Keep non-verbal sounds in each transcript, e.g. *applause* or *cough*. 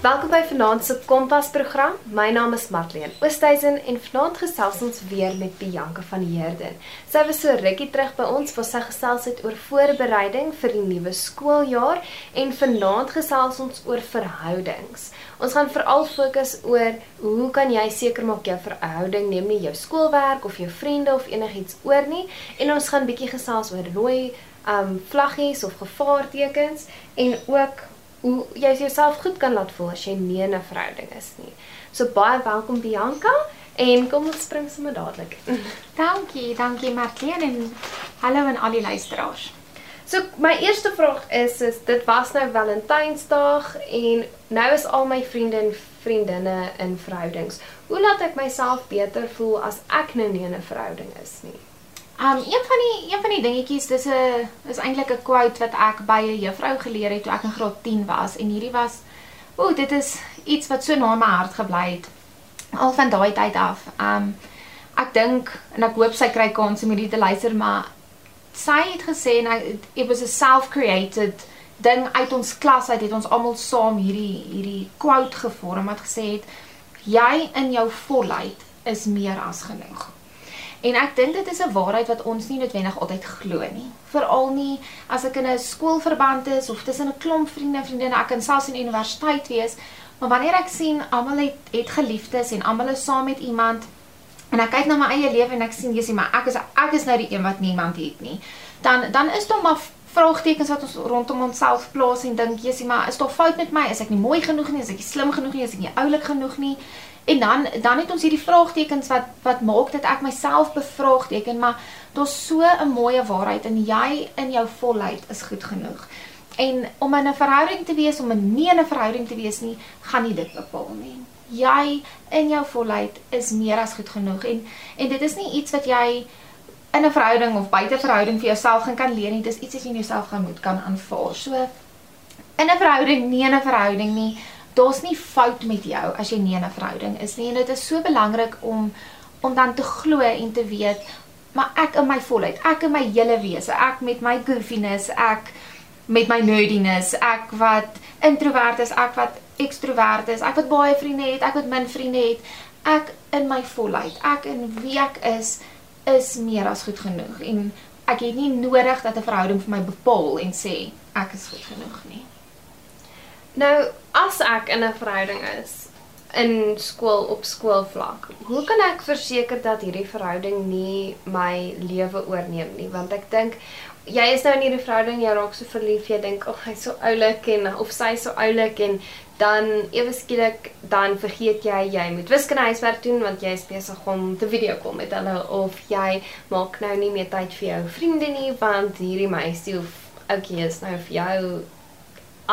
Welkom by vanaand se Kompas program. My naam is Matleen Oosthuizen en vanaand gesels ons weer met Bianca van Heerden. Sy was so rukkie terug by ons vir sy gesels het oor voorbereiding vir die nuwe skooljaar en vanaand gesels ons oor verhoudings. Ons gaan veral fokus oor hoe kan jy seker maak jou verhouding neem nie jou skoolwerk of jou vriende of enigiets oor nie en ons gaan bietjie gesels oor rooi um vlaggies of gevaartekens en ook hoe jy jouself goed kan laat voel as jy nie in 'n verhouding is nie. So baie welkom Bianca en kom ons spring sommer dadelik. *laughs* Dankie, dankie Martien en hallo aan al die luisteraars. So my eerste vraag is is dit was nou Valentynsdag en nou is al my vriende en vriendinne in verhoudings. Hoe laat ek myself beter voel as ek nou nie in 'n verhouding is nie? Um een van die een van die dingetjies dis 'n is eintlik 'n quote wat ek by 'n juffrou geleer het toe ek in graad 10 was en hierdie was o, dit is iets wat so na my hart gebly het al van daai tyd af. Um ek dink en ek hoop sy kry kans om hierdie te luister, maar sy het gesê en it was a self-created ding uit ons klas uit het ons almal saam hierdie hierdie quote gevorm wat gesê het jy in jou volheid is meer as genoeg. En ek dink dit is 'n waarheid wat ons nie noodwendig altyd glo nie. Veral nie as ek in 'n skoolverband is of tussen 'n klomp vriende en vriendinne, ek kan selfs in universiteit wees, maar wanneer ek sien almal het het geliefdes en almal is saam met iemand en ek kyk na my eie lewe en ek sien jissie, maar ek is ek is nou die een wat niemand het nie. Dan dan is daar maar vraagtekens wat ons rondom onsself plaas en dink jissie, maar is daar fout met my? Is ek nie mooi genoeg nie? Is ek nie slim genoeg nie? Is ek nie oulik genoeg nie? En dan dan het ons hierdie vraagtekens wat wat maak dat ek myself bevraagteken, maar daar's so 'n mooi waarheid en jy in jou volheid is goed genoeg. En om in 'n verhouding te wees, om nie in 'n verhouding te wees nie, gaan nie dit bepaal nie. Jy in jou volheid is meer as goed genoeg en en dit is nie iets wat jy in 'n verhouding of buite verhouding vir jouself gaan kan leer nie. Dit is iets wat jy in jouself gaan moet kan aanvaar. So in 'n verhouding, nie in 'n verhouding nie, daar's nie fout met jou as jy nie in 'n verhouding is nie en dit is so belangrik om om dan te glo en te weet maar ek in my volheid, ek in my hele wese, ek met my goofiness, ek met my nerdiness, ek wat introvert is, ek wat ekstrovert is, ek wat baie vriende het, ek wat min vriende het, ek in my volheid, ek in wie ek is, is meer as goed genoeg en ek het nie nodig dat 'n verhouding vir my bepaal en sê ek is goed genoeg nie. Nou, as ek in 'n verhouding is in skool op skoolvlak, hoe kan ek verseker dat hierdie verhouding nie my lewe oorneem nie? Want ek dink jy is nou in hierdie verhouding, jy raak so verlief, jy dink, "Ag, oh, hy's so oulik en of sy's so oulik en dan ewe skielik dan vergeet jy jy moet wiskunde huiswerk doen want jy is besig om te video kom met hulle of jy maak nou nie meer tyd vir jou vriende nie want hierdie meisie of ouetjie is nou vir jou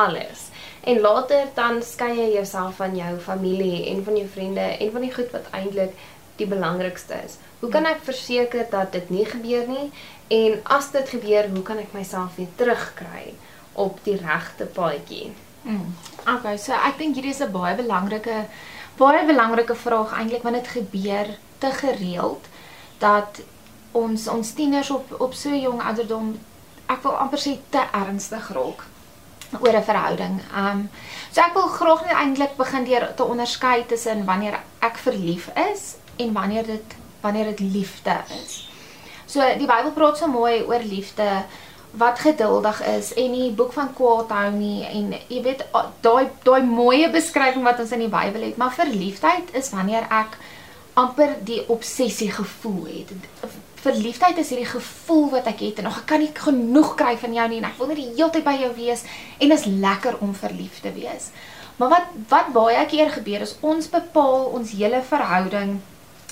alles en later dan skei jy jouself van jou familie en van jou vriende en van die goed wat eintlik die belangrikste is. Hoe kan ek verseker dat dit nie gebeur nie en as dit gebeur, hoe kan ek myself weer terugkry op die regte paadjie? Mm. Okay, so ek dink hierdie is 'n baie belangrike baie belangrike vraag eintlik want dit gebeur te gereeld dat ons ons tieners op op so jong ouderdom ek wil amper sê te ernstig raak oor 'n verhouding. Um so ek wil graag net eintlik begin deur te onderskei tussen wanneer ek verlief is en wanneer dit wanneer dit liefde is. So die Bybel praat so mooi oor liefde wat geduldig is en die boek van kwaad hou nie en jy weet daai daai mooi beskrywing wat ons in die Bybel het, maar verliefdheid is wanneer ek amper die obsessie gevoel het verliefdheid is hierdie gevoel wat ek het en nog ek kan nie genoeg kry van jou nie en ek wil net die hele tyd by jou wees en is lekker om verlief te wees. Maar wat wat baie keer gebeur is ons bepaal ons hele verhouding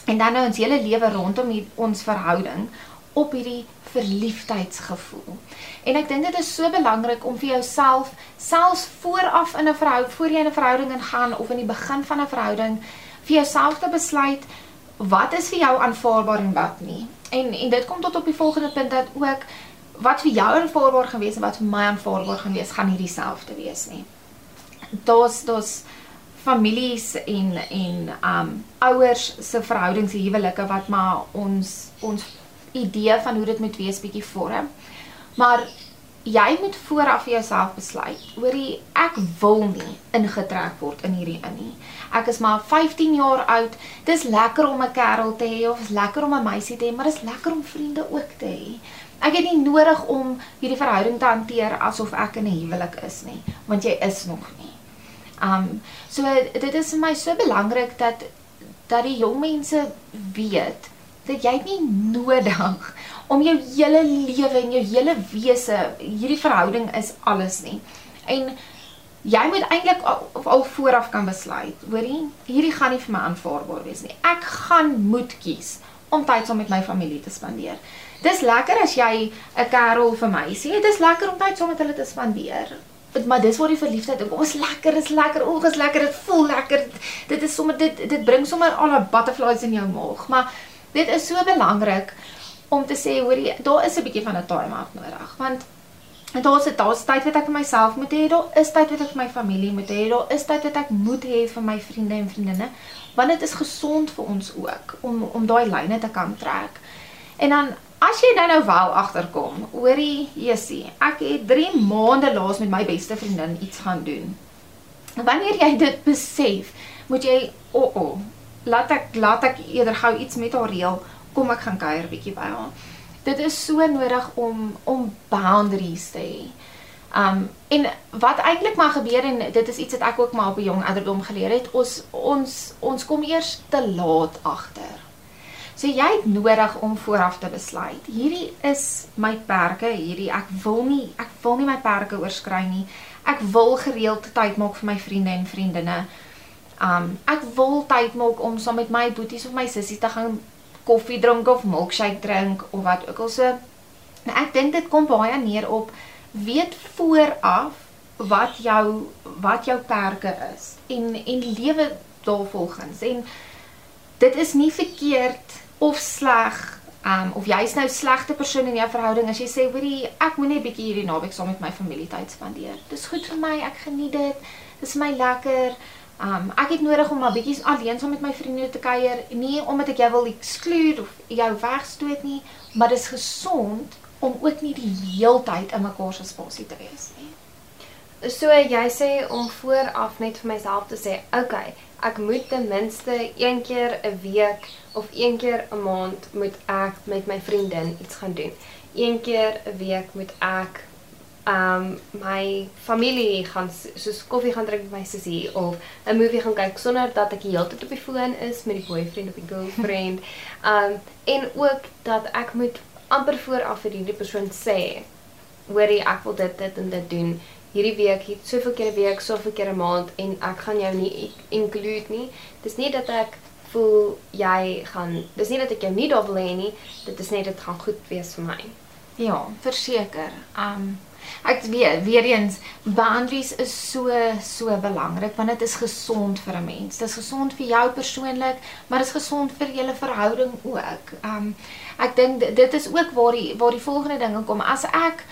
en dan nou ons hele lewe rondom die, ons verhouding op hierdie verliefdheidsgevoel. En ek dink dit is so belangrik om vir jouself selfs vooraf in 'n verhouding, voor jy in 'n verhouding ingaan of in die begin van 'n verhouding vir jouself te besluit wat is vir jou aanvaarbaar en wat nie. En en dit kom tot op die volgende punt dat ook wat vir jou aanvaarbaar gaan wees en wat vir my aanvaarbaar gaan wees, gaan nie dieselfde wees nie. Daar's daar's families en en um ouers se verhoudings, huwelike wat maar ons ons idee van hoe dit moet wees bietjie vorm. Maar jy moet vooraf vir jouself besluit. Hoorie, ek wil nie ingetrek word in hierdie in nie. Ek is maar 15 jaar oud. Dis lekker om 'n kerel te hê of is lekker om 'n meisie te hê, maar dis lekker om vriende ook te hê. Ek het nie nodig om hierdie verhouding te hanteer asof ek in 'n huwelik is nie, want jy is nog nie. Um so dit is vir my so belangrik dat dat die jong mense weet dat jy nie nodig om jou hele lewe en jou hele wese, hierdie verhouding is alles nie. En jy moet eintlik al, al vooraf kan besluit, hoorie, hierdie gaan nie vir my aanvaarbaar wees nie. Ek gaan moet kies om tyd saam met my familie te spandeer. Dis lekker as jy 'n kerel vir my sê, dis lekker om tyd saam met hulle te spandeer. Maar dis waar die verliefdheid kom. Ons lekker, is lekker, is lekker, dit voel lekker. Dit is sommer dit dit bring sommer al 'n butterflies in jou maag, maar dit is so belangrik om te sê hoor jy daar is 'n bietjie van 'n time out nodig want daar's 'n daar's tyd wat ek vir myself moet hê daar is tyd wat ek vir my familie moet hê daar is tyd wat ek moet hê vir my vriende en vriendinne want dit is gesond vir ons ook om om daai lyne te kan trek en dan as jy nou nou wel agterkom hoorie Jessie ek het 3 maande laas met my beste vriendin iets gaan doen wanneer jy dit besef moet jy o oh, oh, laat ek laat ek eerder gou iets met haar reël kom ek gaan kuier bietjie by haar. Dit is so nodig om om boundaries te hê. Um en wat eintlik maar gebeur en dit is iets wat ek ook maar op 'n jong ouderdom geleer het, ons ons ons kom eers te laat agter. So jy het nodig om vooraf te besluit. Hierdie is my perke, hierdie ek wil nie ek wil nie my perke oorskry nie. Ek wil gereeld tyd maak vir my vriende en vriendinne. Um ek wil tyd maak om saam met my boeties of my sissies te gaan koffie drink of milkshake drink of wat ook al so. Nou ek dink dit kom baie neer op weet vooraf wat jou wat jou perke is en en lewe daarvolgens en dit is nie verkeerd of sleg um of jy's nou slegte persoon in jou verhouding as jy sê hoorie ek moet net bietjie hierdie naweek saam met my familie tyd spandeer. Dis goed vir my, ek geniet dit. Dis my lekker. Um ek het nodig om maar bietjie alleen saam met my vriende te kuier, nie omdat ek jou wil ekskludeer of jou wegstoot nie, maar dis gesond om ook nie die heeltyd in mekaar se spasie te wees nie. So jy sê om vooraf net vir myself te sê, "Oké, okay, ek moet ten minste een keer 'n week of een keer 'n maand moet ek met my vriendin iets gaan doen. Een keer 'n week moet ek um my familie gaan soos koffie gaan drink met my sussie of 'n movie gaan kyk sonder dat ek heeltyd op die foon is met die boyfriend of die girlfriend. Um *laughs* en ook dat ek moet amper vooraf vir hierdie persoon sê, hoorie ek wil dit dit en dit doen hierdie week, hier soveel keer 'n week, soveel keer 'n maand en ek gaan jou nie include nie. Dis nie dat ek voel jy gaan dis nie dat ek jou nie daar wil hê nie, dit is net dit gaan goed wees vir my. Ja, verseker. Um Ek weet weer eens boundaries is so so belangrik want dit is gesond vir 'n mens. Dit is gesond vir jou persoonlik, maar dit is gesond vir julle verhouding ook. Um ek dink dit is ook waar die waar die volgende dinge kom. As ek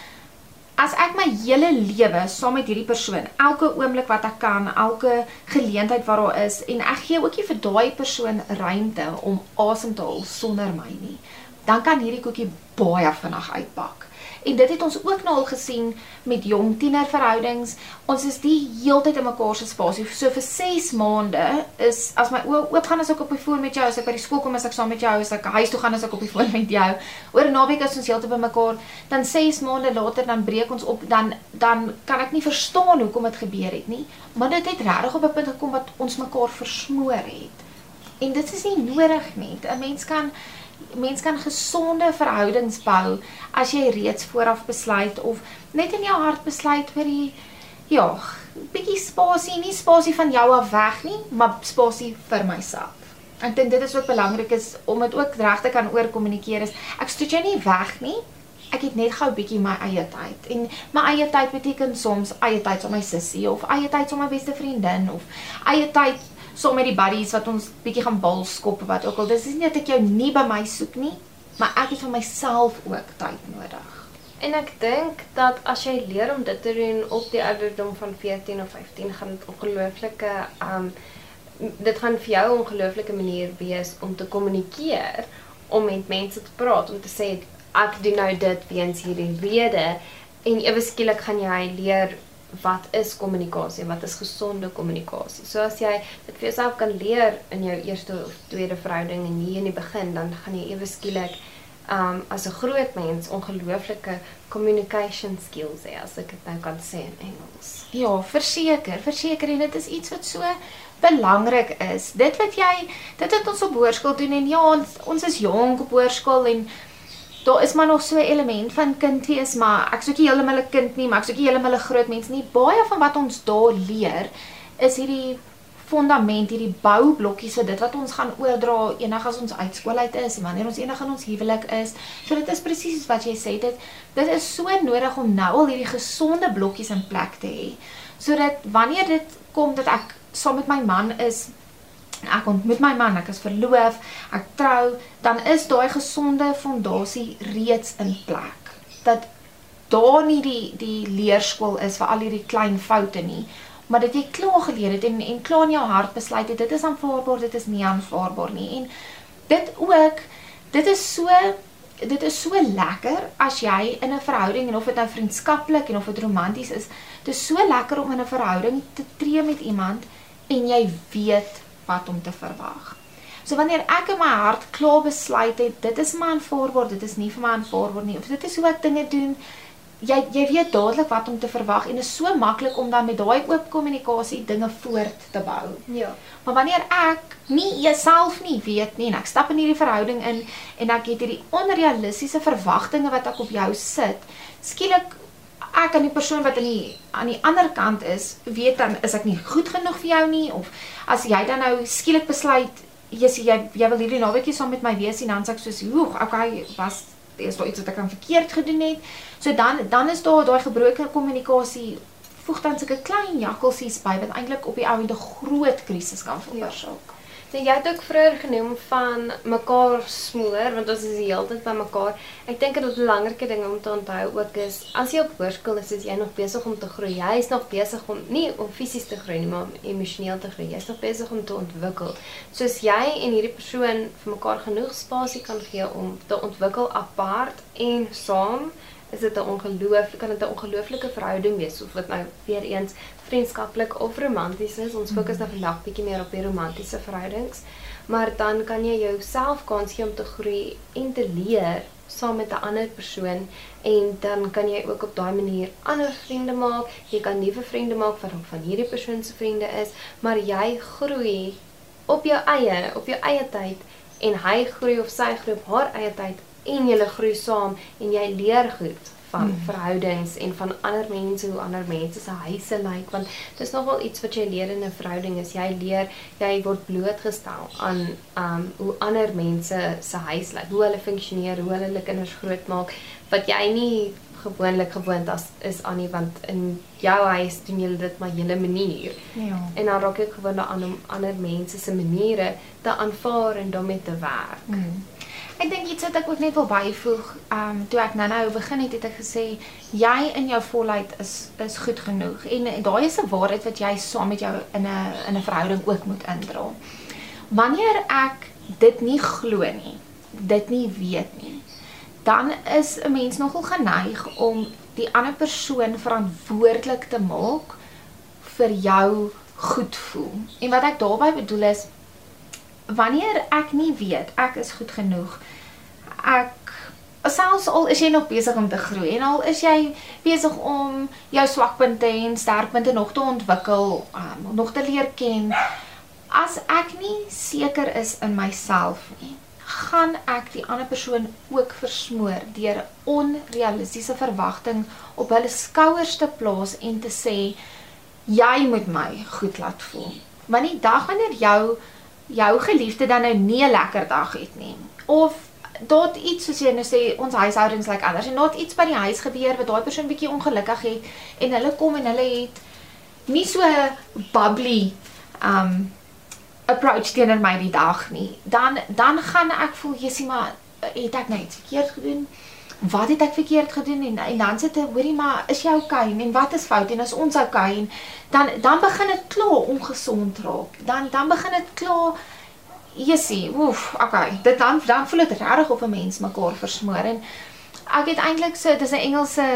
as ek my hele lewe saam met hierdie persoon, elke oomblik wat ek kan, elke geleentheid wat daar is en ek gee ook nie vir daai persoon ruimte om asem te haal sonder my nie, dan kan hierdie koekie baie vinnig uitpak. En dit het ons ook nou al gesien met jong tienerverhoudings. Ons is die heeltyd in mekaar se spasie. So vir 6 maande is as my oop gaan as ek op die foon met jou, as ek by die skool kom as ek saam met jou, as ek huis toe gaan as ek op die foon met jou. Oor 'n naweek is ons heeltyd by mekaar. Dan 6 maande later dan breek ons op. Dan dan kan ek nie verstaan hoekom dit gebeur het nie. Maar dit het regtig op 'n punt gekom wat ons mekaar versmoor het. En dit is nie nodig nie. 'n Mens kan mens kan gesonde verhoudings bou as jy reeds vooraf besluit of net in jou hart besluit vir die ja, bietjie spasie, nie spasie van jou af weg nie, maar spasie vir myself. Ek dink dit is ook belangrik is om dit ook reg te kan oorkommunikeer is ek stoot jou nie weg nie. Ek het net gou bietjie my eie tyd. En my eie tyd beteken soms eie tyd saam met my sussie of eie tyd saam met my beste vriendin of eie tyd saam met die buddies wat ons bietjie gaan bal skop of wat ook al. Dis nie dat ek jou nie by my soek nie, maar ek het vir myself ook tyd nodig. En ek dink dat as jy leer om dit te doen op die ouderdom van 14 of 15 gaan dit ongelooflike um dit gaan vir jou 'n ongelooflike manier wees om te kommunikeer, om met mense te praat, om te sê ek doen nou dit weens hierdie rede en ewe skielik gaan jy leer wat is kommunikasie, wat is gesonde kommunikasie. So as jy dit vir jouself kan leer in jou eerste of tweede verhouding en hier in die begin, dan gaan jy ewe skielik um as 'n groot mens ongelooflike communication skills hê as ek dit nou kan sê in Engels. Ja, verseker, verseker en dit is iets wat so belangrik is. Dit wat jy dit wat ons op hoërskool doen en ja, ons ons is jonk op hoërskool en daar is maar nog so 'n element van kind wees, maar ek soek nie heeltemal 'n kind nie, maar ek soek nie heeltemal 'n groot mens nie. Baie van wat ons daar leer is hierdie fondament, hierdie boublokkies vir dit wat ons gaan oordra enig as ons uit skool uit is wanneer ons enig in ons huwelik is. So dit is presies wat jy sê dit dit is so nodig om nou al hierdie gesonde blokkies in plek te hê sodat wanneer dit kom dat ek saam met my man is ek ontmoet my man, ek is verloof, ek trou, dan is daai gesonde fondasie reeds in plek. Dat daar nie die die leerskool is vir al hierdie klein foute nie, maar dat jy klaar geleer het en en klaar in jou hart besluit het dit is aanvaarbaar, dit is nie aanvaarbaar nie. En dit ook, dit is so dit is so lekker as jy in 'n verhouding en of dit nou vriendskaplik en of dit romanties is, dit is so lekker om in 'n verhouding te tree met iemand en jy weet wat om te verwag. So wanneer ek in my hart klaar besluit het, dit is my aanvaarbaar, dit is nie vir my aanvaarbaar nie, of dit is hoe ek dinge doen, jy jy weet dadelik wat om te verwag en is so maklik om dan met daai oop kommunikasie dinge voort te bou. Ja. Maar wanneer ek nie jouself nie weet nie en ek stap in hierdie verhouding in en ek het hierdie onrealistiese verwagtinge wat ek op jou sit, skielik ek aan die persoon wat aan die aan die ander kant is, weet dan is ek nie goed genoeg vir jou nie of as jy dan nou skielik besluit sê jy jy wil hierdie naweekie saam met my wees en dan sê ek soos, "Oeg, okay, was is daar iets wat ek kan verkeerd gedoen het?" So dan dan is daar daai gebroke kommunikasie voeg dan sulke klein jakkalsies by wat eintlik op die ou en 'n groot krisis kan veroorsaak. Ja. So jy het ook vroeër genoem van mekaar smoor want ons is die hele tyd by mekaar. Ek dink dat 'n belangrike ding om te onthou ook is as jy op hoërskool is, is jy nog besig om te groei. Jy is nog besig om nie om fisies te groei nie, maar emosioneel te groei. Jy is nog besig om te ontwikkel. Soos jy en hierdie persoon vir mekaar genoeg spasie kan gee om te ontwikkel apart en saam is dit 'n ongelooflike kan dit 'n ongelooflike verhouding wees of wat nou weer eens vriendskaplik of romanties is. Ons fokus nou vandag bietjie meer op die romantiese verhoudings. Maar dan kan jy jouself kans gee om te groei en te leer saam met 'n ander persoon en dan kan jy ook op daai manier ander vriende maak. Jy kan nuwe vriende maak wat van hierdie persoon se vriende is, maar jy groei op jou eie, op jou eie tyd en hy groei of sy groei op haar eie tyd en julle groei saam en jy leer goed van hmm. verhoudings en van ander mense hoe ander mense se huise lyk want dis nogal iets wat jy leer in 'n verhouding is jy leer jy word blootgestel aan um hoe ander mense se huis lyk hoe hulle funksioneer hoe hulle hulle kinders grootmaak wat jy nie gewoonlik gewoond as is aan nie want in jou huis doen julle dit maar julle manier ja en dan raak ek gewoond aan om ander mense se maniere te aanvaar en daarmee te werk hmm. Ek dink iets wat ek ook net wil byvoeg, ehm um, toe ek nou-nou begin het, het ek gesê jy in jou volheid is is goed genoeg en, daai is 'n waarheid wat jy saam met jou in 'n in 'n verhouding ook moet indra. Wanneer ek dit nie glo nie, dit nie weet nie, dan is 'n mens nogal geneig om die ander persoon verantwoordelik te maak vir jou goed voel. En wat ek daarmee bedoel is wanneer ek nie weet ek is goed genoeg ek selfs al is jy nog besig om te groei en al is jy besig om jou swakpunte en sterkpunte nog te ontwikkel um, nog te leer ken as ek nie seker is in myself nie gaan ek die ander persoon ook versmoor deur onrealistiese verwagting op hulle skouers te plaas en te sê jy moet my goed laat voel want die dag wanneer jou jou geliefde dan nou nie 'n lekker dag het nie. Of dat iets soos jy nou sê ons huishoudings lyk like anders. En dat iets by die huis gebeur wat daai persoon bietjie ongelukkig het en hulle kom en hulle het nie so bubbly um approach teenoor my die dag nie. Dan dan gaan ek voel jessie maar het ek net nou verkeerd gedoen? wat het ek verkeerd gedoen? En en dan sit ek hoorie maar is jy okay? En wat is fout? En as ons okay? En dan dan begin dit klaar ongesond raak. Dan dan begin dit klaar jessie oef okay dit dan dan voel dit regtig of 'n mens mekaar versmoor en ek het eintlik so dis 'n Engelse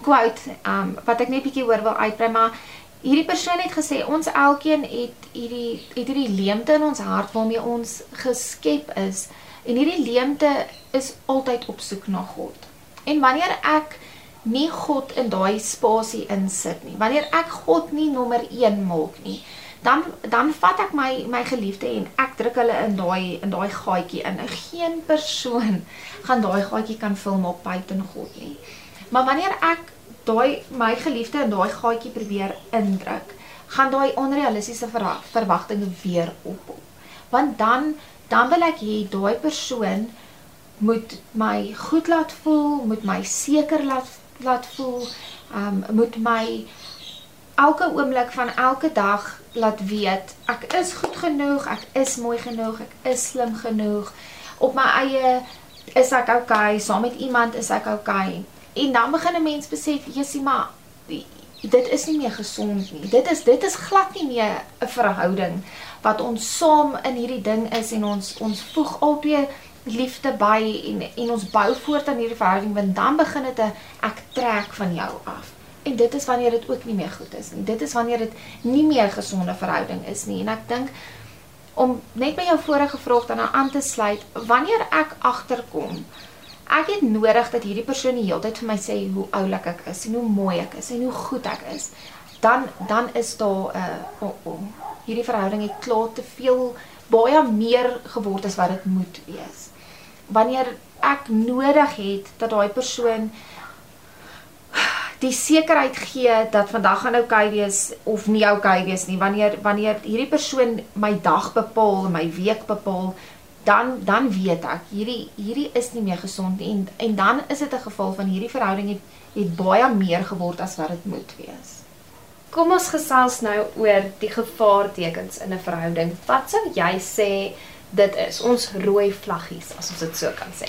quote um wat ek net bietjie hoor wil uitbrei, maar hierdie persoon het gesê ons elkeen het hierdie het hierdie leemte in ons hart waarmee ons geskep is. En hierdie leemte is altyd op soek na God. En wanneer ek nie God in daai spasie insit nie, wanneer ek God nie nommer 1 maak nie, dan dan vat ek my my geliefde en ek druk hulle in daai in daai gaatjie in. Geen persoon *laughs* gaan daai gaatjie kan vul maak buite God nie. Maar wanneer ek daai my geliefde in daai gaatjie probeer indruk, gaan daai onrealistiese verwagtinge weer op. Want dan dan wil ek hê daai persoon moet my goed laat voel, moet my seker laat laat voel, um moet my elke oomblik van elke dag laat weet ek is goed genoeg, ek is mooi genoeg, ek is slim genoeg. Op my eie is ek okay, saam met iemand is ek okay. En dan begin 'n mens besef, Jessie, maar dit is nie meer gesond nie. Dit is dit is glad nie meer 'n verhouding wat ons saam in hierdie ding is en ons ons voeg albei liefde by en en ons bou voort aan hierdie verhouding want dan begin dit 'n ek trek van jou af. En dit is wanneer dit ook nie meer goed is nie. Dit is wanneer dit nie meer 'n gesonde verhouding is nie. En ek dink om net by jou vorige vraag dan aan te sluit, wanneer ek agterkom, ek het nodig dat hierdie persoon die hele tyd vir my sê hoe oulik ek is en hoe mooi ek is en hoe goed ek is, dan dan is daar 'n uh, oh, oh, hierdie verhouding het klaar te veel baie meer geword as wat dit moet wees. Wanneer ek nodig het dat daai persoon die sekerheid gee dat vandag gaan oukei okay wees of nie oukei okay wees nie wanneer wanneer hierdie persoon my dag bepaal my week bepaal dan dan weet ek hierdie hierdie is nie meer gesond nie en en dan is dit 'n geval van hierdie verhouding het het baie meer geword as wat dit moet wees. Kom ons gesels nou oor die gevaartekens in 'n verhouding. Wat sou jy sê dit is? Ons rooi vlaggies as ons dit so kan sê.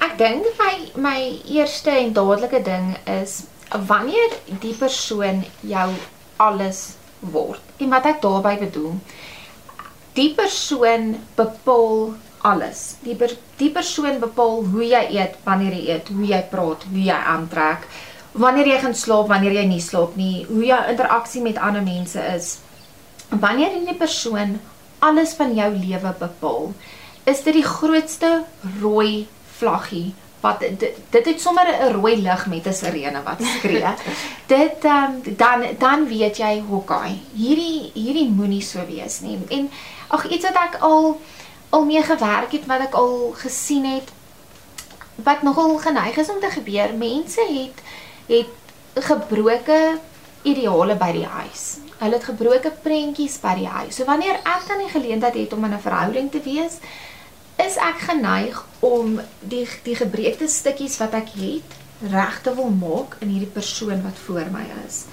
Ek dink my my eerste en dadelike ding is wanneer die persoon jou alles word. En wat ek daarmee bedoel, die persoon bepaal alles. Die die persoon bepaal hoe jy eet, wanneer jy eet, hoe jy praat, hoe jy aantrek, wanneer jy gaan slaap, wanneer jy nie slaap nie, hoe jou interaksie met ander mense is. Wanneer hierdie persoon alles van jou lewe bepaal, is dit die grootste rooi vlaggie wat dit, dit het sommer 'n rooi lig met 'n sirene wat skree. *laughs* dit um, dan dan weet jy hoekom. Hierdie hierdie moenie so wees nie. En ag iets wat ek al al mee gewerk het wat ek al gesien het wat nogal geneig is om te gebeur. Mense het het gebroke ideale by die huis. Hulle het gebroke prentjies by die huis. So wanneer ek dan die geleentheid het om in 'n verhouding te wees, is ek geneig om die die gebreekte stukkies wat ek het reg te wil maak in hierdie persoon wat voor my is.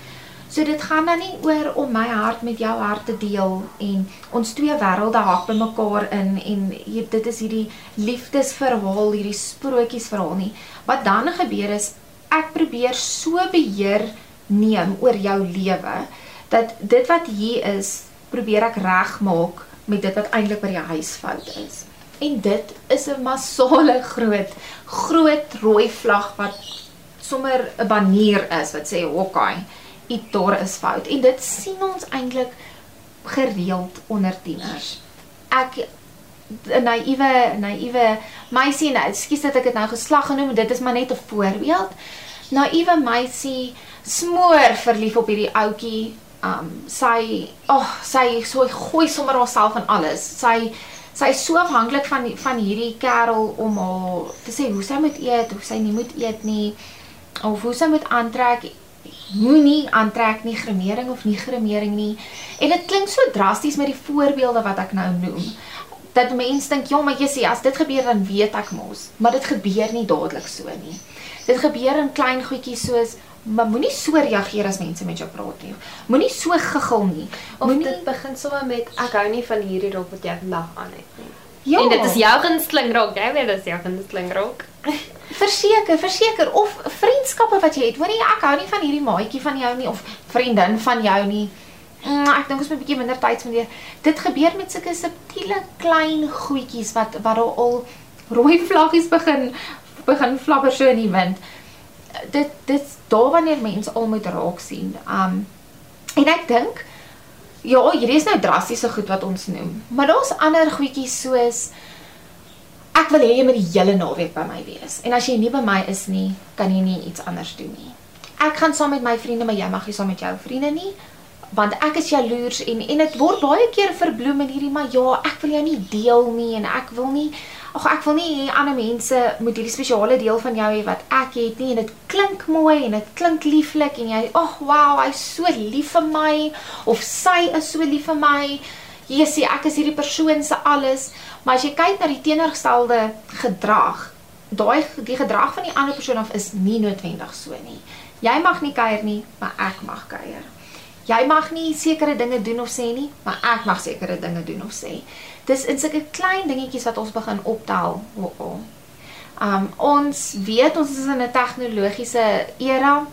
So dit gaan dan nie oor om my hart met jou hart te deel en ons twee wêrelde hak by mekaar in en hier, dit is hierdie liefdesverhaal, hierdie sprokiesverhaal nie. Wat dan gebeur is ek probeer so beheer neem oor jou lewe dat dit wat hier is, probeer ek regmaak met dit wat eintlik by die huis fout is. En dit is 'n massale groot groot rooi vlag wat sommer 'n banier is wat sê hokkai, iets daar is fout. En dit sien ons eintlik gereeld onder tieners. Ek 'n naïewe naïewe meisie nou, ekskuus dat ek dit nou geslag genoem, dit is maar net 'n voorbeeld. Naïewe meisie smoor verlief op hierdie ouetjie. Um sy, ag, oh, sy so gooi sommer haarself in alles. Sy sy is so afhanklik van van hierdie kerel om haar te sê hoe sy moet eet, hoe sy nie moet eet nie of hoe sy moet aantrek moenie aantrek nie gremering of nie gremering nie. En dit klink so drasties met die voorbeelde wat ek nou noem. Dat mense dink, "Ja, maar jy sê as dit gebeur dan weet ek mos." Maar dit gebeur nie dadelik so nie. Dit gebeur in klein goedjies soos maar moenie so reageer as mense met jou praat nie. Moenie so giggel nie. Of moenie dit begin sommer met ek hou nie van hierdie rok wat jy vandag aan het nie. Ja. En dit is jou gunsteling rok, jy weet dit is jou gunsteling rok. *laughs* verseker, verseker of vriendskappe wat jy het. Moenie ek hou nie van hierdie maatjie van jou nie of vriendin van jou nie. Mm, ek dink ons moet 'n bietjie minder tyd spandeer. Dit gebeur met sulke subtiele klein goedjies wat wat al rooi vlaggies begin begin flapper so in die wind dit dit daar wanneer mense al moet raak sien. Um en ek dink ja, hierdie is nou drastiese goed wat ons noem, maar daar's ander goedjies soos ek wil hê jy moet die hele naweek by my wees. En as jy nie by my is nie, kan jy nie iets anders doen nie. Ek gaan saam met my vriende, maar jy mag nie saam met jou vriende nie want ek is jaloers en en dit word baie keer verbloem in hierdie maar ja, ek wil jou nie deel nie en ek wil nie ag ek wil nie hê ander mense moet hierdie spesiale deel van jou hê wat ek het nie en dit klink mooi en dit klink lieflik en jy ag wow, hy's so lief vir my of sy is so lief vir my. Jessie, ek is hierdie persoon se alles, maar as jy kyk na die teenoorgestelde gedrag, daai die gedrag van die ander persoon af is nie noodwendig so nie. Jy mag nie kuier nie, maar ek mag kuier. Jy mag nie sekere dinge doen of sê nie, maar ek mag sekere dinge doen of sê. Dis in sulke klein dingetjies wat ons begin optel. Um ons weet ons is in 'n tegnologiese era.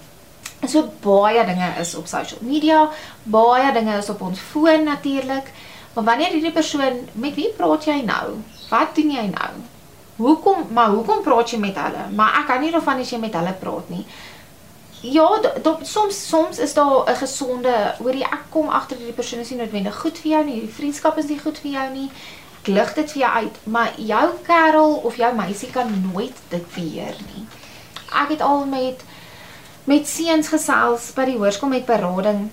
So baie dinge is op social media, baie dinge is op ons foon natuurlik. Maar wanneer hierdie persoon, met wie praat jy nou? Wat doen jy nou? Hoekom, maar hoekom praat jy met hulle? Maar ek kan nie daarvan as jy met hulle praat nie. Ja, do, soms soms is daar 'n gesonde, hoorie ek kom agter dat die persoon is nie noodwendig goed vir jou nie, die vriendskap is nie goed vir jou nie. Ek lig dit vir jou uit, maar jou kerel of jou meisie kan nooit dit beheer nie. Ek het al met met seuns gesels by die hoërskool met berading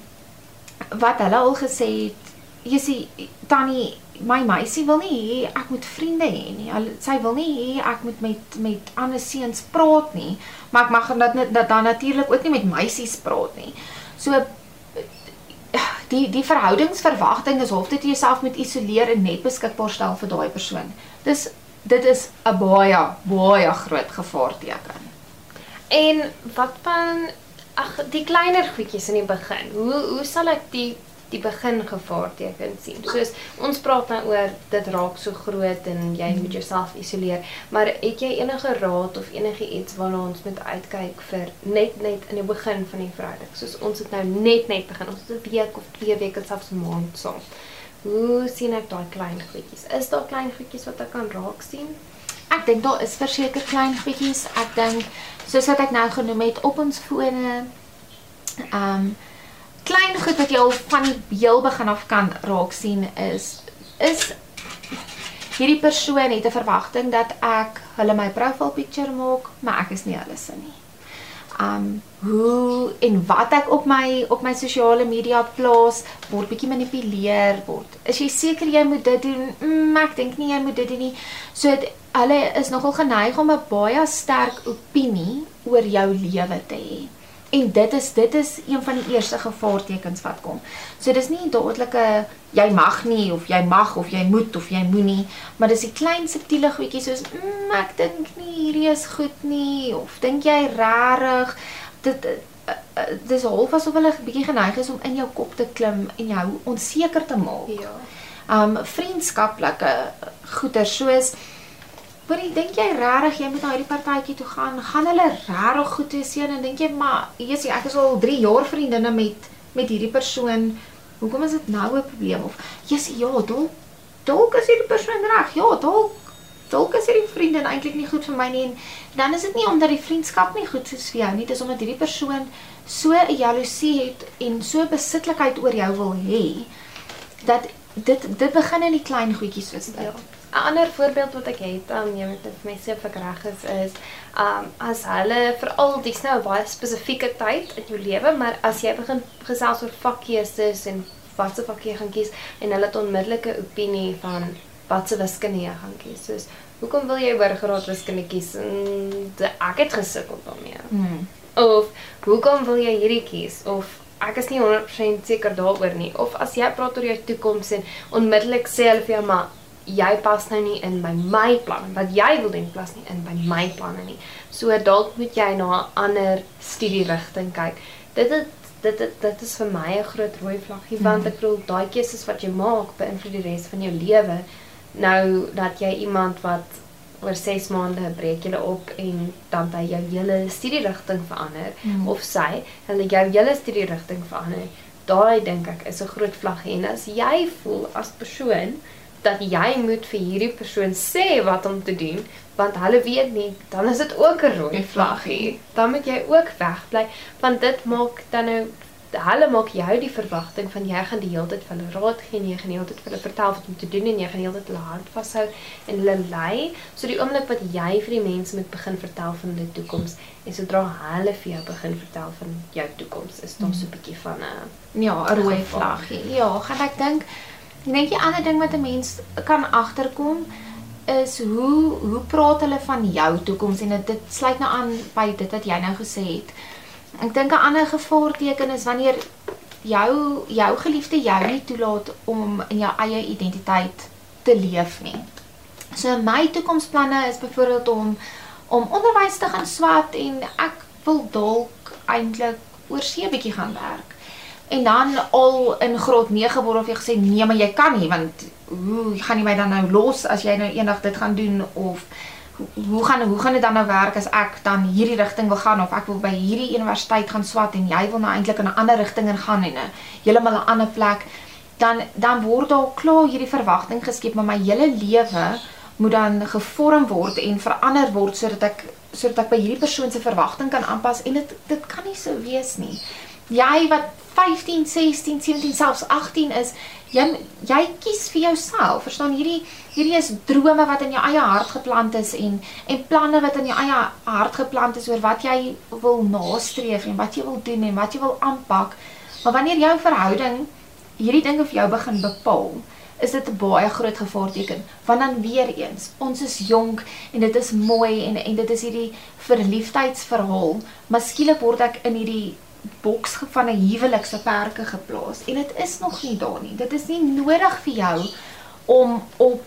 wat hulle al gesê het, jy sien Tannie my meisie wil nie hê ek moet vriende hê nie. Sy wil nie hê ek moet met met ander seuns praat nie, maar ek mag dat dat dan natuurlik ook nie met meisies praat nie. So die die verhoudingsverwagting is hof dit jouself moet isoleer en net beskikbaar stel vir daai persoon. Dis dit is 'n baie baie groot gevaarteken. En wat van ag die kleiner goedjies in die begin? Hoe hoe sal ek die die begin gevaarteken sien. Soos ons praat nou oor dit raak so groot en jy moet jouself isoleer, maar het jy enige raad of enige iets waarna ons moet uitkyk vir net net in die begin van die verhouding? Soos ons het nou net net begin, ons het 'n week of twee weke selfs 'n maand saam. Hoe sien ek daai klein goedjies? Is daar klein goedjies wat ek kan raak sien? Ek dink daar is verseker klein goedjies. Ek dink soos wat ek nou genoem het op ons fone ehm um, klein goed wat jy al van die heel begin af kan raak sien is is hierdie persoon het 'n verwagting dat ek hulle my profile picture maak, maar ek is nie hulle se nie. Um hoe en wat ek op my op my sosiale media plaas word bietjie manipuleer word. Is jy seker jy moet dit doen? Mm, ek dink nie jy moet dit doen nie. So het, hulle is nogal geneig om 'n baie sterk opinie oor jou lewe te hê. En dit is dit is een van die eerste gevaartekens wat kom. So dis nie dadelike jy mag nie of jy mag of jy moet of jy moenie, maar dis die klein subtiele goedjies soos mm, ek dink nie hierdie is goed nie of dink jy regtig dit uh, uh, dis half asof hulle 'n bietjie geneig is om in jou kop te klim en jou onseker te maak. Ja. Um vriendskaplike goeder soos Maar ek dink jy regtig jy moet na hierdie partytjie toe gaan? Gaan hulle regtig goed wees seën en dink jy maar Jesus ek is al 3 jaar vriendinne met met hierdie persoon. Hoekom is dit nou 'n probleem of Jesus ja, dalk dalk is hierdie persoon reg. Ja, dalk dalk is hierdie vriendin eintlik nie goed vir my nie en dan is dit nie omdat die vriendskap nie goed is vir jou nie, dis omdat hierdie persoon so 'n jaloesie het en so besitlikheid oor jou wil hê dat dit dit begin in die klein goedjies soos dit. Ja. 'n ander voorbeeld wat ek het, um, jy moet vir my sê of ek reg is, is um as hulle veral dis nou 'n baie spesifieke tyd in jou lewe, maar as jy begin gesels oor vakkeuses en watse vakkie jy gaan kies en hulle het onmiddellike opinie van watse wiskunde jy gaan kies. Soos hoekom wil jy oorgraad wiskunde kies? En ek het gesukkel daarmee. Hmm. Of hoekom wil jy hierdie kies? Of ek is nie 100% seker daaroor nie. Of as jy praat oor jou toekoms en onmiddellik sê hulle vir jou maar jy pas nou nie in by my planne wat jy wil doen pas nie in by my planne nie. So dalk moet jy na 'n ander studie rigting kyk. Dit het dit dit dit is vir my 'n groot rooi vlaggie want mm. ek bedoel daai keuses wat jy maak beïnvloed die res van jou lewe. Nou dat jy iemand wat oor 6 maande breek julle op en dan by jou hele studie rigting verander mm. of sy hulle jou hele studie rigting verander. Daai dink ek is 'n groot vlaggie en as jy voel as persoon dat jy moet vir hierdie persoon sê wat om te doen want hulle weet nie dan is dit ook 'n rooi vlaggie dan moet jy ook wegbly want dit maak dan nou hulle maak jou die verwagting van jy gaan die hele tyd vir hulle raad gee en jy gaan die hele tyd vir hulle vertel wat om te doen en jy gaan die hele tyd hulle hand vashou en hulle lei. So die oomblik wat jy vir die mense moet begin vertel van hulle toekoms en sodra hulle vir jou begin vertel van jou toekoms, is daar so 'n bietjie van 'n ja, 'n rooi vlaggie. Ja, gaan ek dink ek dink die ander ding wat 'n mens kan agterkom is hoe hoe praat hulle van jou toekoms en dit sluit nou aan by dit wat jy nou gesê het. Ek dink 'n ander gevaarteken is wanneer jou jou geliefde jou nie toelaat om in jou eie identiteit te leef nie. So my toekomsplanne is byvoorbeeld om om onderwys te gaan swat en ek wil dalk eintlik oor see bietjie gaan werk. En dan al in graad 9 word of jy gesê nee, maar jy kan nie want hoe gaan jy my dan nou los as jy nou eendag dit gaan doen of hoe gaan hoe gaan dit dan nou werk as ek dan hierdie rigting wil gaan of ek wil by hierdie universiteit gaan swat en jy wil nou eintlik in 'n ander rigting ingaan en 'n heeltemal 'n ander plek dan dan word daar klaar hierdie verwagting geskep maar my hele lewe moet dan gevorm word en verander word sodat ek sodat ek by hierdie persoon se verwagting kan aanpas en dit dit kan nie so wees nie. Jy wat 15, 16, 17 selfs 18 is, jy jy kies vir jouself. Verstaan hierdie hierdie is drome wat in jou eie hart geplant is en en planne wat in jou eie hart geplant is oor wat jy wil nastreef en wat jy wil doen en wat jy wil aanpak. Maar wanneer jou verhouding hierdie dinge vir jou begin bepaal, is dit 'n baie groot gevaarteken. Want dan weer eens, ons is jonk en dit is mooi en en dit is hierdie verliefdheidsverhaal, maar skielik word ek in hierdie boks van 'n huwelikse perke geplaas en dit is nog nie daar nie. Dit is nie nodig vir jou om op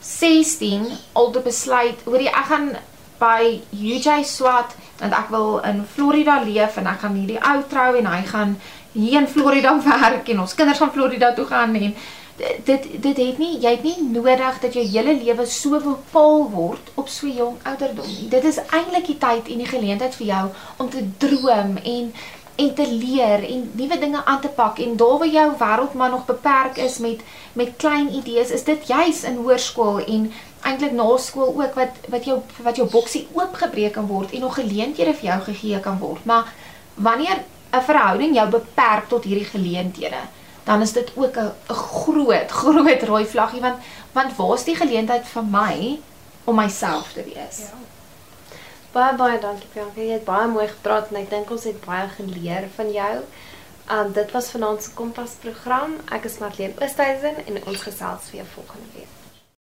16 al te besluit oor jy ek gaan by UJ Swat want ek wil in Florida leef en ek gaan hierdie ou trou en hy gaan hier in Florida *laughs* werk en ons kinders gaan Florida toe gaan en dit dit het nie jy het nie nodig dat jou hele lewe so bepaal word op so jong ouderdom nie. Dit is eintlik die tyd en die geleentheid vir jou om te droom en en te leer en nuwe dinge aan te pak en daar waar jou wêreld maar nog beperk is met met klein idees, is dit juis in hoërskool en eintlik na skool ook wat wat jou wat jou boksie oopgebreek kan word en nog geleenthede vir jou gegee kan word. Maar wanneer 'n verhouding jou beperk tot hierdie geleenthede, dan is dit ook 'n groot groot rooi vlaggie want want waar's die geleentheid vir my om myself te wees? Ja. Baie baie dankie Bianca. Jy het baie mooi gepraat en ek dink ons het baie geleer van jou. Um dit was vanaand se Kompas program. Ek is Marlene Oosthuizen en ons gesels weer volgende week.